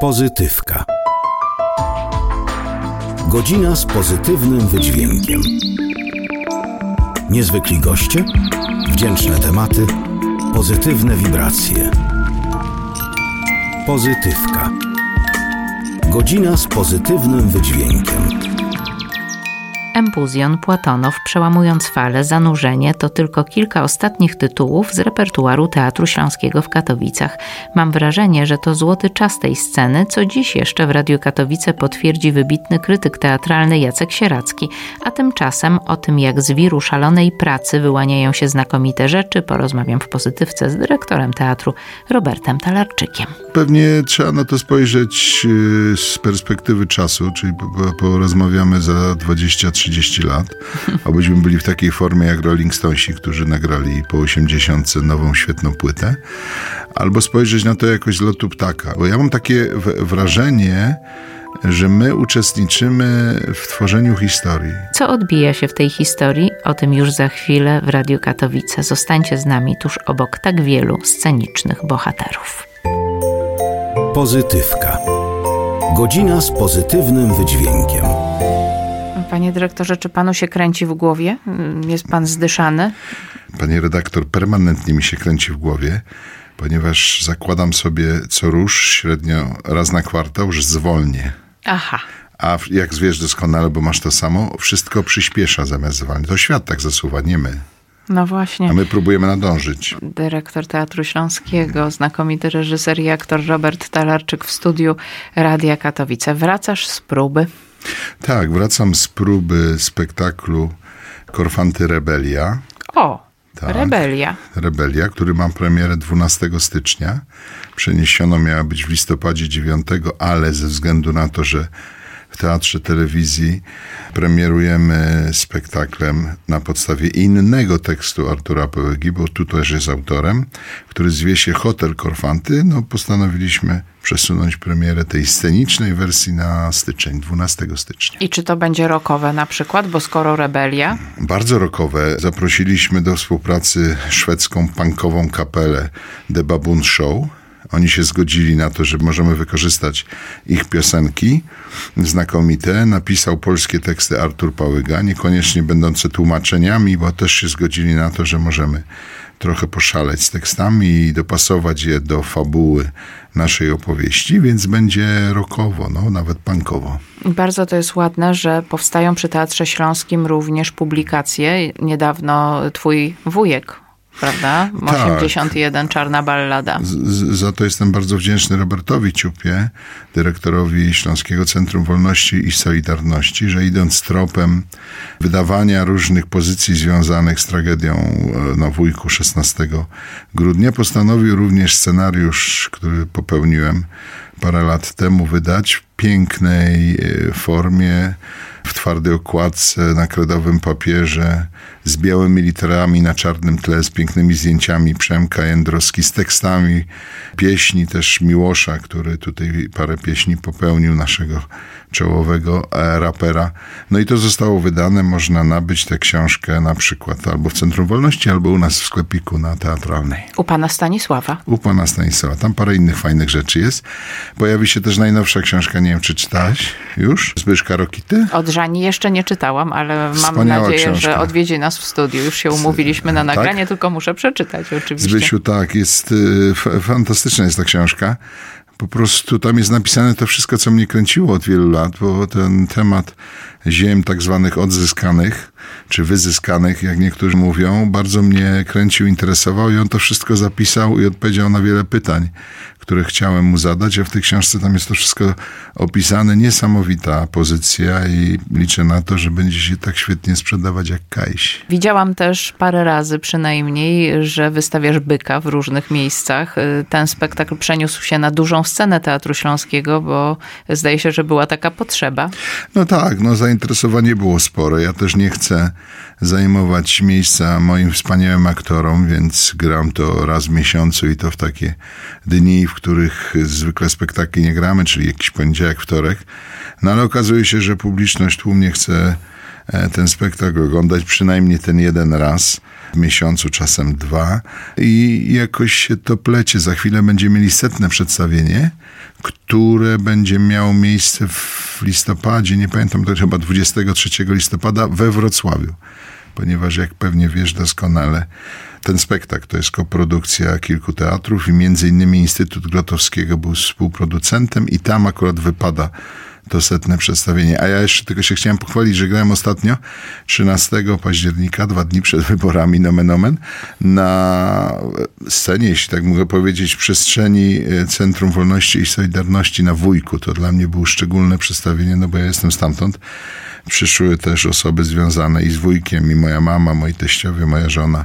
Pozytywka. Godzina z pozytywnym wydźwiękiem. Niezwykli goście, wdzięczne tematy, pozytywne wibracje. Pozytywka. Godzina z pozytywnym wydźwiękiem. Empuzjon, Płatonow, Przełamując fale, Zanurzenie to tylko kilka ostatnich tytułów z repertuaru Teatru Śląskiego w Katowicach. Mam wrażenie, że to złoty czas tej sceny, co dziś jeszcze w Radiu Katowice potwierdzi wybitny krytyk teatralny Jacek Sieracki. A tymczasem o tym, jak z wiru szalonej pracy wyłaniają się znakomite rzeczy, porozmawiam w pozytywce z dyrektorem teatru Robertem Talarczykiem. Pewnie trzeba na to spojrzeć y, z perspektywy czasu, czyli porozmawiamy za 23 30 lat, abyśmy byli w takiej formie jak Rolling Stonesi, którzy nagrali po 80 nową, świetną płytę, albo spojrzeć na to jakoś z lotu ptaka. Bo ja mam takie wrażenie, że my uczestniczymy w tworzeniu historii. Co odbija się w tej historii? O tym już za chwilę w Radiu Katowice. Zostańcie z nami tuż obok tak wielu scenicznych bohaterów. Pozytywka. Godzina z pozytywnym wydźwiękiem. Panie dyrektorze, czy panu się kręci w głowie? Jest pan zdyszany? Panie redaktor, permanentnie mi się kręci w głowie, ponieważ zakładam sobie co rusz średnio raz na kwartał, że zwolnię. Aha. A jak wiesz doskonale, bo masz to samo, wszystko przyspiesza zamiast zwalnia. To świat tak zasuwa, nie my. No właśnie. A my próbujemy nadążyć. Dyrektor Teatru Śląskiego, znakomity reżyser i aktor Robert Talarczyk w studiu Radia Katowice. Wracasz z próby? Tak, wracam z próby spektaklu Korfanty Rebelia. O, tak, Rebelia. Rebelia, który ma premierę 12 stycznia. Przeniesiono miała być w listopadzie 9, ale ze względu na to, że w Teatrze Telewizji premierujemy spektaklem na podstawie innego tekstu Artura Pełegi, bo tu też jest autorem, który zwie się Hotel Korfanty. No, postanowiliśmy przesunąć premierę tej scenicznej wersji na styczeń, 12 stycznia. I czy to będzie rokowe na przykład, bo skoro rebelia? Bardzo rokowe. Zaprosiliśmy do współpracy szwedzką punkową kapelę The Baboon Show oni się zgodzili na to, że możemy wykorzystać ich piosenki znakomite. Napisał polskie teksty Artur Pałyga, niekoniecznie będące tłumaczeniami, bo też się zgodzili na to, że możemy trochę poszaleć z tekstami i dopasować je do fabuły naszej opowieści, więc będzie rokowo, no, nawet punkowo. Bardzo to jest ładne, że powstają przy Teatrze Śląskim również publikacje. Niedawno twój wujek prawda? 81, tak. Czarna Ballada. Z, za to jestem bardzo wdzięczny Robertowi Ciupie, dyrektorowi Śląskiego Centrum Wolności i Solidarności, że idąc tropem wydawania różnych pozycji związanych z tragedią e, na Wujku 16 grudnia, postanowił również scenariusz, który popełniłem parę lat temu, wydać w pięknej e, formie, w twardej okładce, na kredowym papierze, z białymi literami na czarnym tle, z pięknymi zdjęciami Przemka Jędrowski, z tekstami pieśni też Miłosza, który tutaj parę pieśni popełnił, naszego czołowego e, rapera. No i to zostało wydane, można nabyć tę książkę na przykład albo w Centrum Wolności, albo u nas w sklepiku na Teatralnej. U pana Stanisława? U pana Stanisława. Tam parę innych fajnych rzeczy jest. Pojawi się też najnowsza książka, nie wiem czy czytałaś już, Zbyszka Rokity? Od Żani jeszcze nie czytałam, ale mam nadzieję, książka. że odwiedzi nas w studiu. Już się umówiliśmy na tak? nagranie, tak? tylko muszę przeczytać oczywiście. Zbysiu, tak, jest y, fantastyczna jest ta książka po prostu tam jest napisane to wszystko, co mnie kręciło od wielu lat, bo ten temat ziem tak zwanych odzyskanych, czy wyzyskanych, jak niektórzy mówią, bardzo mnie kręcił, interesował i on to wszystko zapisał i odpowiedział na wiele pytań, które chciałem mu zadać, a w tej książce tam jest to wszystko opisane. Niesamowita pozycja i liczę na to, że będzie się tak świetnie sprzedawać jak Kajś. Widziałam też parę razy przynajmniej, że wystawiasz byka w różnych miejscach. Ten spektakl przeniósł się na dużą scenę Teatru Śląskiego, bo zdaje się, że była taka potrzeba. No tak, no zainteresowanie było spore. Ja też nie chcę zajmować miejsca moim wspaniałym aktorom, więc gram to raz w miesiącu i to w takie dni, w których zwykle spektakli nie gramy, czyli jakiś poniedziałek, wtorek. No ale okazuje się, że publiczność tłumnie chce ten spektakl oglądać przynajmniej ten jeden raz. w miesiącu, czasem dwa i jakoś się to plecie. Za chwilę będziemy mieli setne przedstawienie, które będzie miało miejsce w listopadzie, nie pamiętam, to chyba 23 listopada we Wrocławiu ponieważ jak pewnie wiesz doskonale, ten spektakl to jest koprodukcja kilku teatrów i między innymi Instytut Grotowskiego był współproducentem i tam akurat wypada to setne przedstawienie. A ja jeszcze tylko się chciałem pochwalić, że grałem ostatnio 13 października, dwa dni przed wyborami nomen omen, na scenie, jeśli tak mogę powiedzieć, przestrzeni e, Centrum Wolności i Solidarności na Wujku. To dla mnie było szczególne przedstawienie, no bo ja jestem stamtąd. Przyszły też osoby związane i z wujkiem, i moja mama, moi teściowie, moja żona,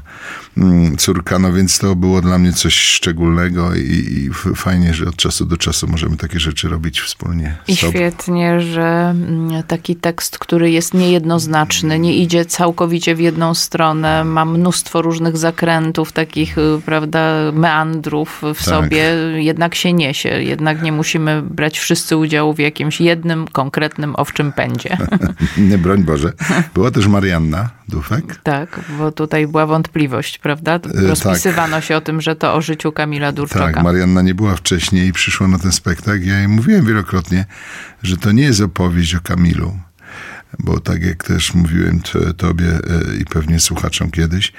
mm, córka, no więc to było dla mnie coś szczególnego i, i fajnie, że od czasu do czasu możemy takie rzeczy robić wspólnie. I świetnie, że mm, taki tekst, który jest niejednoznaczny, nie idzie całkowicie w jedną stronę, ma mnóstwo różnych zakrętów, takich, y, prawda, meandrów w tak. sobie, jednak się niesie. Jednak nie musimy brać wszyscy udziału w jakimś jednym konkretnym owczym pędzie. nie broń Boże. Była też Marianna Dufek. Tak, bo tutaj była wątpliwość, prawda? E, Rozpisywano tak. się o tym, że to o życiu Kamila Durczoka. Tak, Marianna nie była wcześniej i przyszła na ten spektakl. Ja jej mówiłem wielokrotnie, że to nie jest opowieść o Kamilu. Bo tak jak też mówiłem tobie e, i pewnie słuchaczom kiedyś,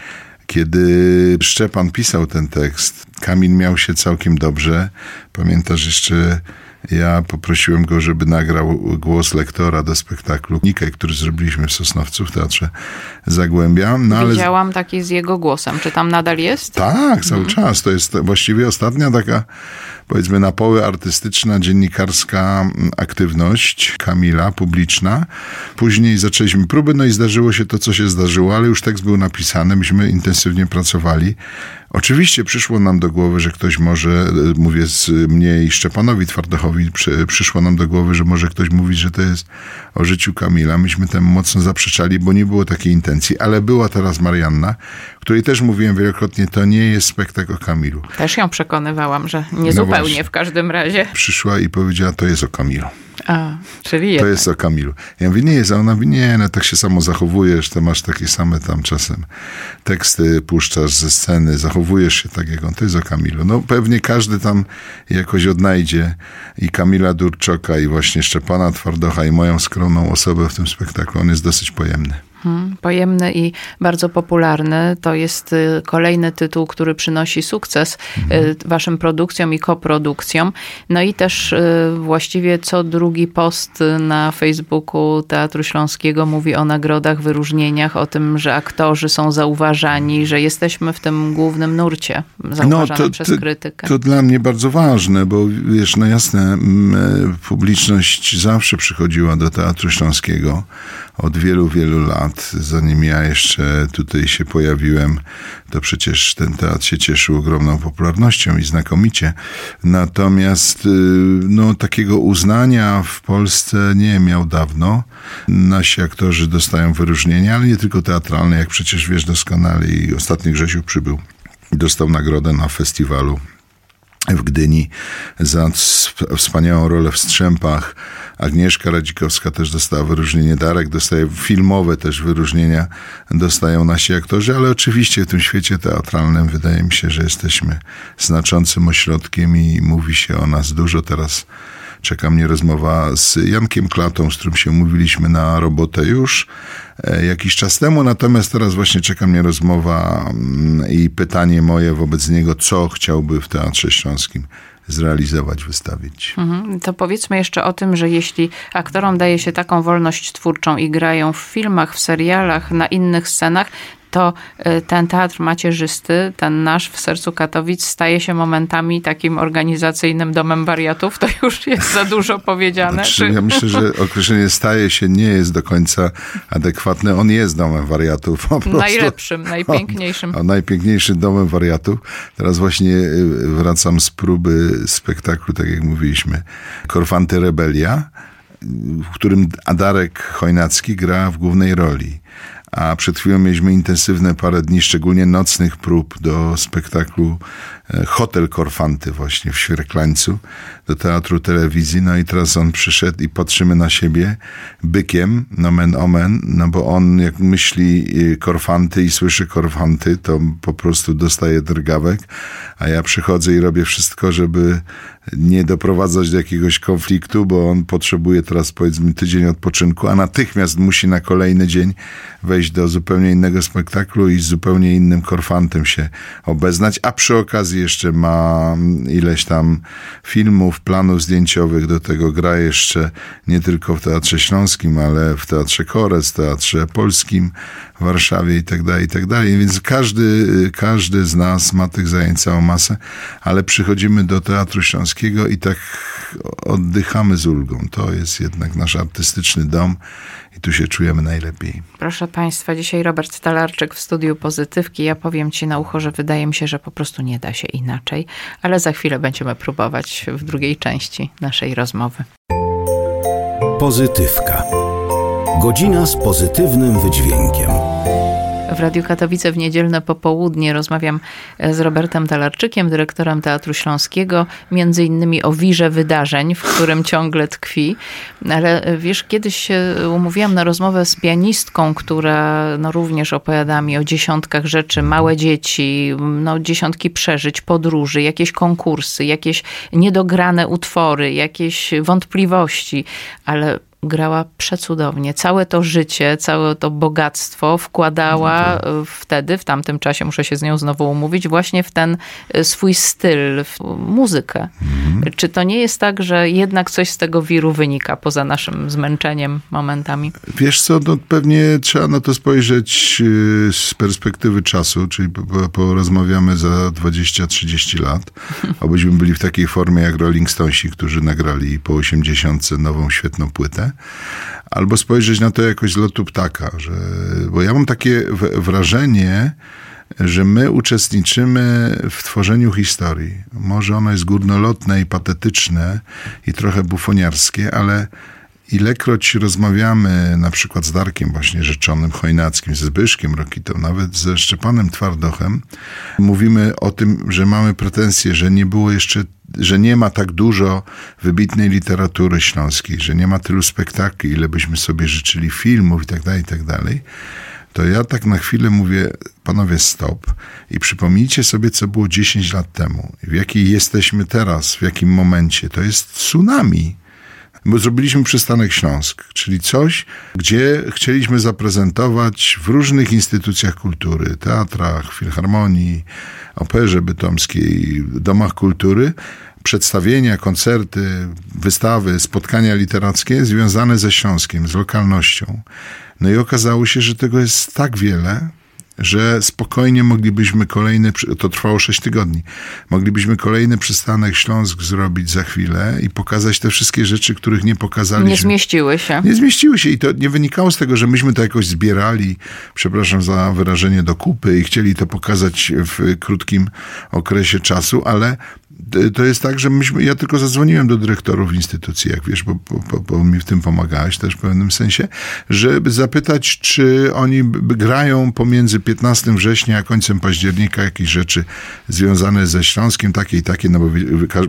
kiedy Szczepan pisał ten tekst, Kamil miał się całkiem dobrze. Pamiętasz jeszcze ja poprosiłem go, żeby nagrał głos lektora do spektaklu Nikę, który zrobiliśmy w Sosnowcu w Teatrze Zagłębia. No, ale... Widziałam taki z jego głosem. Czy tam nadal jest? Tak, cały mhm. czas. To jest właściwie ostatnia taka powiedzmy na poły artystyczna, dziennikarska aktywność Kamila, publiczna. Później zaczęliśmy próby, no i zdarzyło się to, co się zdarzyło, ale już tekst był napisany, myśmy intensywnie pracowali. Oczywiście przyszło nam do głowy, że ktoś może, mówię z mnie i Szczepanowi Twardochowi, przy, przyszło nam do głowy, że może ktoś mówić, że to jest o życiu Kamila. Myśmy temu mocno zaprzeczali, bo nie było takiej intencji, ale była teraz Marianna, której też mówiłem wielokrotnie, to nie jest spektakl o Kamilu. Też ją przekonywałam, że nie no zupełnie w każdym razie. Przyszła i powiedziała, to jest o Kamilu. A, czyli jednak. To jest o Kamilu. Ja mówię, nie jest, a ona mówi, nie, no tak się samo zachowujesz, to masz takie same tam czasem teksty puszczasz ze sceny, zachowujesz się tak jak on, to jest o Kamilu. No pewnie każdy tam jakoś odnajdzie i Kamila Durczoka i właśnie Szczepana Twardocha i moją skromną osobę w tym spektaklu. On jest dosyć pojemny. Hmm, pojemny i bardzo popularny. To jest y, kolejny tytuł, który przynosi sukces mhm. waszym produkcjom i koprodukcjom. No i też y, właściwie co drugi post na Facebooku Teatru Śląskiego mówi o nagrodach, wyróżnieniach, o tym, że aktorzy są zauważani, że jesteśmy w tym głównym nurcie zauważanym no, to, przez krytykę. To, to dla mnie bardzo ważne, bo wiesz, no jasne, publiczność zawsze przychodziła do Teatru Śląskiego od wielu, wielu lat, zanim ja jeszcze tutaj się pojawiłem, to przecież ten teatr się cieszył ogromną popularnością i znakomicie. Natomiast y, no, takiego uznania w Polsce nie miał dawno. Nasi aktorzy dostają wyróżnienia, ale nie tylko teatralne, jak przecież wiesz doskonale i ostatni Grzesiu przybył. Dostał nagrodę na festiwalu w Gdyni za wspaniałą rolę w Strzępach. Agnieszka Radzikowska też dostała wyróżnienie, Darek dostaje filmowe też wyróżnienia, dostają nasi aktorzy, ale oczywiście w tym świecie teatralnym wydaje mi się, że jesteśmy znaczącym ośrodkiem i mówi się o nas dużo. Teraz Czeka mnie rozmowa z Jankiem Klatą, z którym się umówiliśmy na robotę już jakiś czas temu, natomiast teraz właśnie czeka mnie rozmowa mm, i pytanie moje wobec niego, co chciałby w Teatrze Śląskim zrealizować, wystawić. Mhm. To powiedzmy jeszcze o tym, że jeśli aktorom daje się taką wolność twórczą i grają w filmach, w serialach, na innych scenach, to y, ten teatr macierzysty, ten nasz w sercu Katowic, staje się momentami takim organizacyjnym domem wariatów. To już jest za dużo powiedziane. Znaczy, czy... Ja myślę, że określenie staje się nie jest do końca adekwatne. On jest domem wariatów. Najlepszym, najpiękniejszym. O, najpiękniejszym domem wariatów. Teraz właśnie y, wracam z próby spektaklu, tak jak mówiliśmy, Korfanty Rebelia, w którym Adarek Chojnacki gra w głównej roli a przed chwilą mieliśmy intensywne parę dni, szczególnie nocnych prób do spektaklu e, Hotel Korfanty właśnie w Świerklańcu, do teatru telewizji. No i teraz on przyszedł i patrzymy na siebie bykiem, nomen omen, no bo on jak myśli e, Korfanty i słyszy Korfanty, to po prostu dostaje drgawek, a ja przychodzę i robię wszystko, żeby nie doprowadzać do jakiegoś konfliktu, bo on potrzebuje teraz powiedzmy tydzień odpoczynku, a natychmiast musi na kolejny dzień wejść do zupełnie innego spektaklu i z zupełnie innym korfantem się obeznać, a przy okazji jeszcze ma ileś tam filmów, planów zdjęciowych, do tego gra jeszcze nie tylko w Teatrze Śląskim, ale w Teatrze Korec, Teatrze Polskim w Warszawie i tak dalej, i tak dalej. Więc każdy, każdy z nas ma tych zajęć całą masę, ale przychodzimy do Teatru Śląskiego i tak oddychamy z ulgą. To jest jednak nasz artystyczny dom i tu się czujemy najlepiej. Proszę Państwa, dzisiaj Robert Stalarczyk w studiu Pozytywki. Ja powiem Ci na ucho, że wydaje mi się, że po prostu nie da się inaczej, ale za chwilę będziemy próbować w drugiej części naszej rozmowy. Pozytywka. Godzina z pozytywnym wydźwiękiem. W Radiu Katowice w niedzielne popołudnie rozmawiam e, z Robertem Talarczykiem, dyrektorem Teatru Śląskiego, między innymi o wirze wydarzeń, w którym ciągle tkwi. Ale e, wiesz, kiedyś się umówiłam na rozmowę z pianistką, która no, również opowiada mi o dziesiątkach rzeczy, małe dzieci, no, dziesiątki przeżyć, podróży, jakieś konkursy, jakieś niedograne utwory, jakieś wątpliwości, ale grała przecudownie. Całe to życie, całe to bogactwo wkładała no wtedy, w tamtym czasie, muszę się z nią znowu umówić, właśnie w ten e, swój styl, w muzykę. Mhm. Czy to nie jest tak, że jednak coś z tego wiru wynika, poza naszym zmęczeniem momentami? Wiesz co, no pewnie trzeba na to spojrzeć e, z perspektywy czasu, czyli porozmawiamy za 20-30 lat, abyśmy byli w takiej formie jak Rolling Stonesi, którzy nagrali po 80 nową, świetną płytę albo spojrzeć na to jakoś z lotu ptaka, że, bo ja mam takie wrażenie, że my uczestniczymy w tworzeniu historii. Może ono jest górnolotne i patetyczne i trochę bufoniarskie, ale ilekroć rozmawiamy na przykład z Darkiem właśnie rzeczonym Chojnackim, ze Zbyszkiem Rokitą, nawet ze Szczepanem Twardochem, mówimy o tym, że mamy pretensje, że nie było jeszcze że nie ma tak dużo wybitnej literatury śląskiej, że nie ma tylu spektakli, ile byśmy sobie życzyli filmów i tak dalej, i tak dalej, to ja tak na chwilę mówię, panowie, stop i przypomnijcie sobie, co było 10 lat temu, w jakiej jesteśmy teraz, w jakim momencie. To jest tsunami bo zrobiliśmy przystanek Śląsk, czyli coś, gdzie chcieliśmy zaprezentować w różnych instytucjach kultury, teatrach, filharmonii, operze bytomskiej, domach kultury, przedstawienia, koncerty, wystawy, spotkania literackie związane ze Śląskiem, z lokalnością. No i okazało się, że tego jest tak wiele, że spokojnie moglibyśmy kolejny, to trwało 6 tygodni, moglibyśmy kolejny przystanek Śląsk zrobić za chwilę i pokazać te wszystkie rzeczy, których nie pokazaliśmy. Nie zmieściły się. Nie zmieściły się i to nie wynikało z tego, że myśmy to jakoś zbierali, przepraszam za wyrażenie, do kupy i chcieli to pokazać w krótkim okresie czasu, ale to jest tak, że myśmy, ja tylko zadzwoniłem do dyrektorów instytucji, jak wiesz, bo, bo, bo mi w tym pomagałeś też w pewnym sensie, żeby zapytać, czy oni grają pomiędzy 15 września a końcem października jakieś rzeczy związane ze Śląskiem, takie i takie, no bo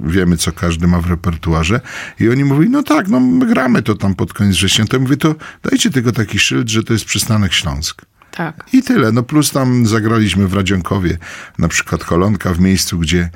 wiemy, co każdy ma w repertuarze. I oni mówili, no tak, no my gramy to tam pod koniec września. To ja mówię, to dajcie tylko taki szyld, że to jest przystanek Śląsk. Tak. I tyle. No plus tam zagraliśmy w Radzionkowie, na przykład kolonka w miejscu, gdzie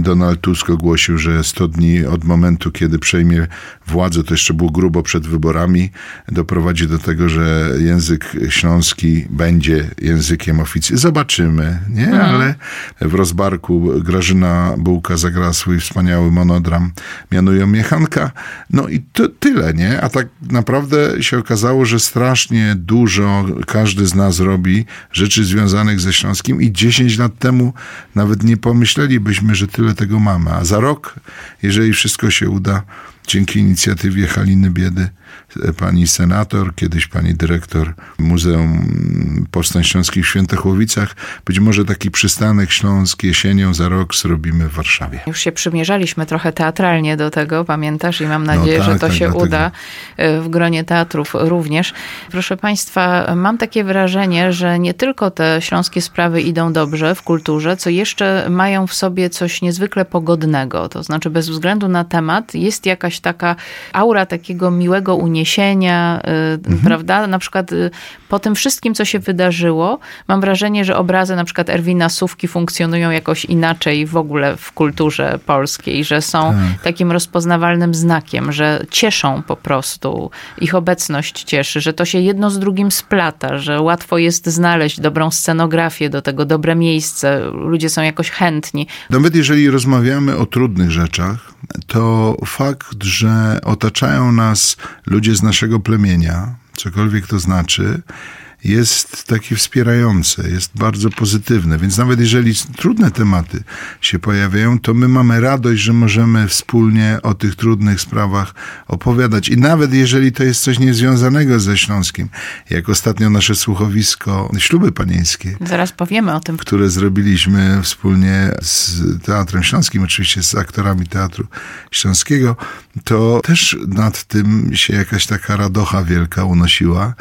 Donald Tusk ogłosił, że 100 dni od momentu, kiedy przejmie władzę, to jeszcze było grubo przed wyborami, doprowadzi do tego, że język śląski będzie językiem oficjalnym. Zobaczymy, nie? Mhm. Ale w rozbarku Grażyna Bułka zagrała swój wspaniały monodram, mianują mnie Hanka. No i to tyle, nie? A tak naprawdę się okazało, że strasznie dużo każdy z nas robi rzeczy związanych ze Śląskim i 10 lat temu nawet nie pomyśleli byśmy, że tyle tego mamy. A za rok, jeżeli wszystko się uda, dzięki inicjatywie Haliny Biedy, pani senator, kiedyś pani dyrektor Muzeum Powstań Śląskich w Świętochłowicach. Być może taki przystanek śląsk jesienią za rok zrobimy w Warszawie. Już się przymierzaliśmy trochę teatralnie do tego, pamiętasz? I mam no nadzieję, no tak, że to tak, się dlatego. uda e, w gronie teatrów również. Proszę Państwa, mam takie wrażenie, że nie tylko te śląskie sprawy idą dobrze w kulturze, co jeszcze mają w sobie coś niezwykle pogodnego. To znaczy, bez względu na temat, jest jakaś taka aura takiego miłego uniesienia, y, mhm. prawda? Na przykład y, po tym wszystkim, co się wydarzyło, mam wrażenie, że obrazy na przykład Erwina Sówki funkcjonują jakoś inaczej w ogóle w kulturze polskiej, że są tak. takim rozpoznawalnym znakiem, że cieszą po prostu, ich obecność cieszy, że to się jedno z drugim splata, że łatwo jest znaleźć dobrą scenografię do tego, dobre miejsce, ludzie są jakoś chętni. Nawet jeżeli rozmawiamy o trudnych rzeczach, to fakt, że otaczają nas ludzie z naszego plemienia, cokolwiek to znaczy, jest takie wspierające, jest bardzo pozytywne. Więc nawet jeżeli trudne tematy się pojawiają, to my mamy radość, że możemy wspólnie o tych trudnych sprawach opowiadać. I nawet jeżeli to jest coś niezwiązanego ze Śląskim, jak ostatnio nasze słuchowisko Śluby Panieńskie. Zaraz powiemy o tym. Które zrobiliśmy wspólnie z Teatrem Śląskim, oczywiście z aktorami Teatru Śląskiego, to też nad tym się jakaś taka radocha wielka unosiła,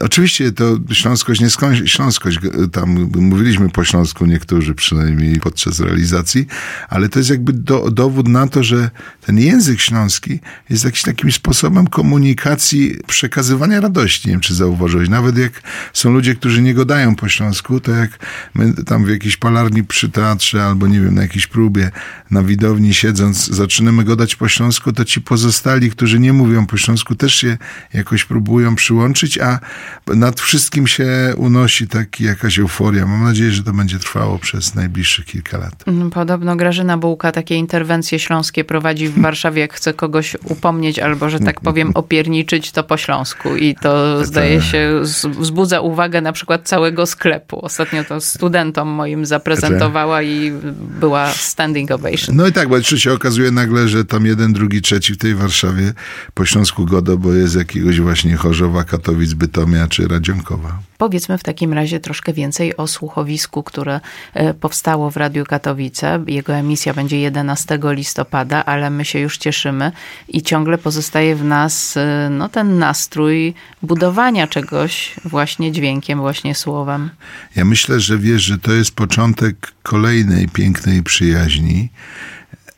Oczywiście to śląskość, nie śląskość, tam mówiliśmy po śląsku niektórzy przynajmniej podczas realizacji, ale to jest jakby do, dowód na to, że ten język śląski jest jakimś takim sposobem komunikacji, przekazywania radości. Nie wiem, czy zauważyłeś. Nawet jak są ludzie, którzy nie gadają po śląsku, to jak my tam w jakiejś palarni przy teatrze albo nie wiem, na jakiejś próbie na widowni siedząc zaczynamy gadać po śląsku, to ci pozostali, którzy nie mówią po śląsku też się jakoś próbują przyłączyć, a nad wszystkim się unosi taki jakaś euforia. Mam nadzieję, że to będzie trwało przez najbliższe kilka lat. Mm, podobno Grażyna Bułka takie interwencje śląskie prowadzi w Warszawie, jak chce kogoś upomnieć albo, że tak powiem, opierniczyć, to po śląsku. I to tak. zdaje się wzbudza uwagę na przykład całego sklepu. Ostatnio to studentom moim zaprezentowała i była standing ovation. No i tak, bo się okazuje nagle, że tam jeden, drugi, trzeci w tej Warszawie po śląsku godo, bo jest jakiegoś właśnie Chorzowa, Katowic, Bytomia czy Radzionkowa. Powiedzmy w takim razie troszkę więcej o słuchowisku, które e, powstało w Radiu Katowice. Jego emisja będzie 11 listopada, ale my się już cieszymy i ciągle pozostaje w nas e, no, ten nastrój budowania czegoś właśnie dźwiękiem, właśnie słowem. Ja myślę, że wiesz, że to jest początek kolejnej pięknej przyjaźni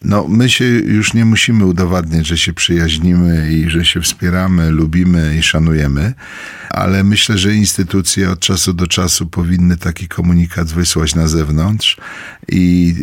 no, my się już nie musimy udowadniać, że się przyjaźnimy i że się wspieramy, lubimy i szanujemy, ale myślę, że instytucje od czasu do czasu powinny taki komunikat wysłać na zewnątrz i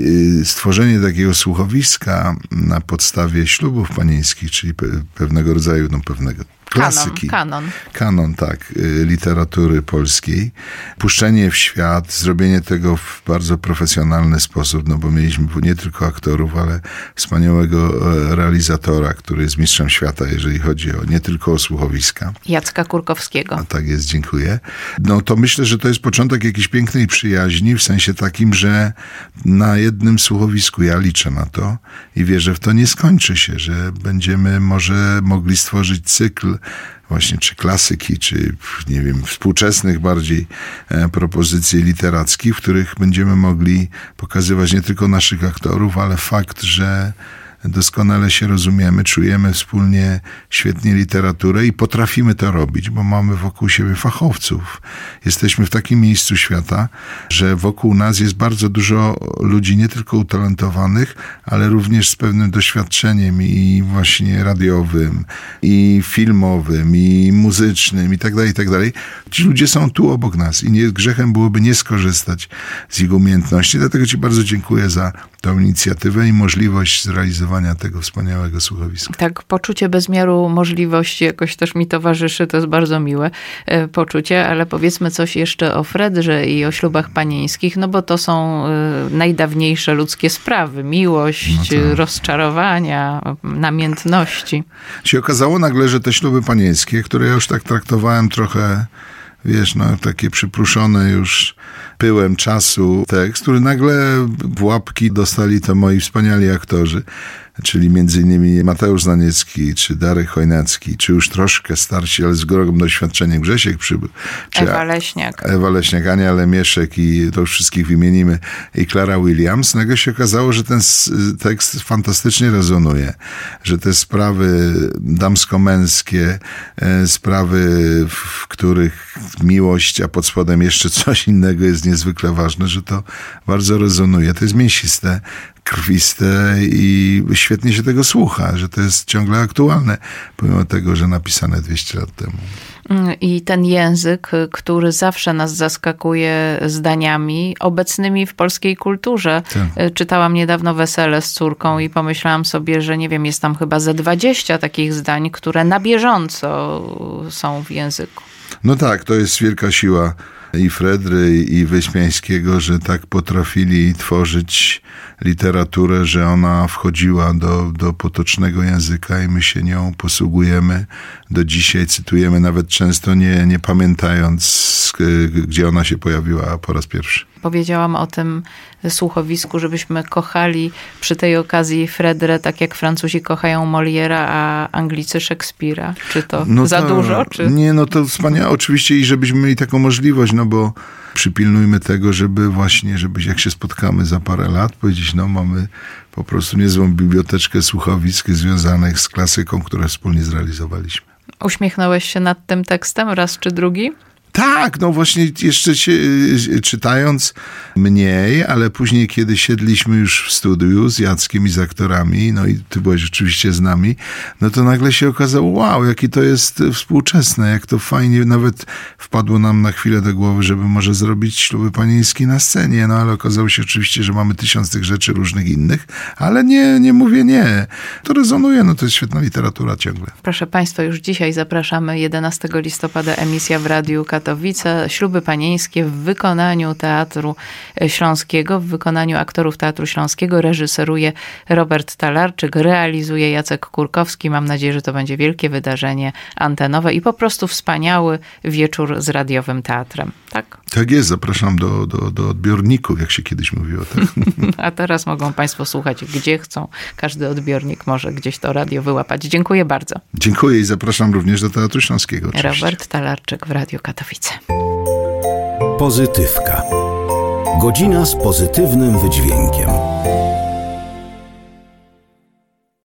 y, stworzenie takiego słuchowiska na podstawie ślubów panieńskich, czyli pewnego rodzaju, no pewnego klasyki. Kanon, kanon. Kanon, tak, y, literatury polskiej. Puszczenie w świat, zrobienie tego w bardzo profesjonalny sposób, no bo mieliśmy nie tylko aktorów, ale wspaniałego e, realizatora, który jest mistrzem świata, jeżeli chodzi o nie tylko o słuchowiska. Jacka Kurkowskiego. A tak jest, dziękuję. No to myślę, że to jest początek jakiejś pięknej przyjaźni, w sensie takim, że na jednym słuchowisku ja liczę na to i wierzę w to nie skończy się, że będziemy może mogli stworzyć cykl właśnie czy klasyki, czy nie wiem, współczesnych bardziej e, propozycji literackich, w których będziemy mogli pokazywać nie tylko naszych aktorów, ale fakt, że doskonale się rozumiemy, czujemy wspólnie świetnie literaturę i potrafimy to robić, bo mamy wokół siebie fachowców. Jesteśmy w takim miejscu świata, że wokół nas jest bardzo dużo ludzi nie tylko utalentowanych, ale również z pewnym doświadczeniem i właśnie radiowym, i filmowym, i muzycznym, i tak dalej, i tak dalej. Ci ludzie są tu obok nas i nie, grzechem byłoby nie skorzystać z ich umiejętności. Dlatego Ci bardzo dziękuję za tę inicjatywę i możliwość zrealizowania tego wspaniałego słuchowiska. Tak, poczucie bezmiaru możliwości jakoś też mi towarzyszy, to jest bardzo miłe e, poczucie, ale powiedzmy coś jeszcze o Fredrze i o ślubach panieńskich, no bo to są e, najdawniejsze ludzkie sprawy. Miłość, no rozczarowania, namiętności. Się okazało nagle, że te śluby panieńskie, które ja już tak traktowałem trochę wiesz, no takie przypruszone już pyłem czasu tekst, który nagle w łapki dostali to moi wspaniali aktorzy. Czyli innymi Mateusz Znaniecki, czy Darek Chojnacki, czy już troszkę starsi, ale z ogromnym doświadczeniem Grzesiek Przybył, czy Ewa Leśniak. Ewa Leśniak, Ania Lemieszek i to już wszystkich wymienimy, i Klara Williams. Nagle się okazało, że ten tekst fantastycznie rezonuje, że te sprawy damsko-męskie, e, sprawy, w których miłość, a pod spodem jeszcze coś innego jest niezwykle ważne, że to bardzo rezonuje. To jest mięsiste, krwiste i świetnie się tego słucha, że to jest ciągle aktualne, pomimo tego, że napisane 200 lat temu. I ten język, który zawsze nas zaskakuje zdaniami obecnymi w polskiej kulturze. Tak. Czytałam niedawno Wesele z córką i pomyślałam sobie, że nie wiem, jest tam chyba ze 20 takich zdań, które na bieżąco są w języku. No tak, to jest wielka siła i Fredry, i Wyśmiańskiego, że tak potrafili tworzyć literaturę, że ona wchodziła do, do potocznego języka i my się nią posługujemy. Do dzisiaj cytujemy, nawet często nie, nie pamiętając, gdzie ona się pojawiła po raz pierwszy. Powiedziałam o tym słuchowisku, żebyśmy kochali przy tej okazji Fredrę, tak jak Francuzi kochają Moliera, a Anglicy Szekspira. Czy to no za to, dużo? Czy... Nie, no to wspaniałe oczywiście i żebyśmy mieli taką możliwość, no bo przypilnujmy tego, żeby właśnie, żeby jak się spotkamy za parę lat, powiedzieć, no mamy po prostu niezłą biblioteczkę słuchowisk związanych z klasyką, które wspólnie zrealizowaliśmy. Uśmiechnąłeś się nad tym tekstem raz czy drugi? Tak, no właśnie jeszcze się, y, czytając mniej, ale później, kiedy siedliśmy już w studiu z Jackiem i z aktorami, no i ty byłeś oczywiście z nami, no to nagle się okazało, wow, jakie to jest współczesne, jak to fajnie, nawet wpadło nam na chwilę do głowy, żeby może zrobić śluby panieńskie na scenie, no ale okazało się oczywiście, że mamy tysiąc tych rzeczy różnych innych, ale nie, nie mówię nie. To rezonuje, no to jest świetna literatura ciągle. Proszę Państwa, już dzisiaj zapraszamy 11 listopada emisja w Radiu Katowice, śluby panieńskie w wykonaniu Teatru Śląskiego, w wykonaniu aktorów Teatru Śląskiego. Reżyseruje Robert Talarczyk, realizuje Jacek Kurkowski. Mam nadzieję, że to będzie wielkie wydarzenie antenowe i po prostu wspaniały wieczór z radiowym teatrem. Tak? Tak jest, zapraszam do, do, do odbiorników, jak się kiedyś mówiło. Tak? A teraz mogą Państwo słuchać gdzie chcą. Każdy odbiornik może gdzieś to radio wyłapać. Dziękuję bardzo. Dziękuję i zapraszam również do Teatru Śląskiego. Oczywiście. Robert Talarczyk w Radio Katowice. Pozytywka. Godzina z pozytywnym wydźwiękiem.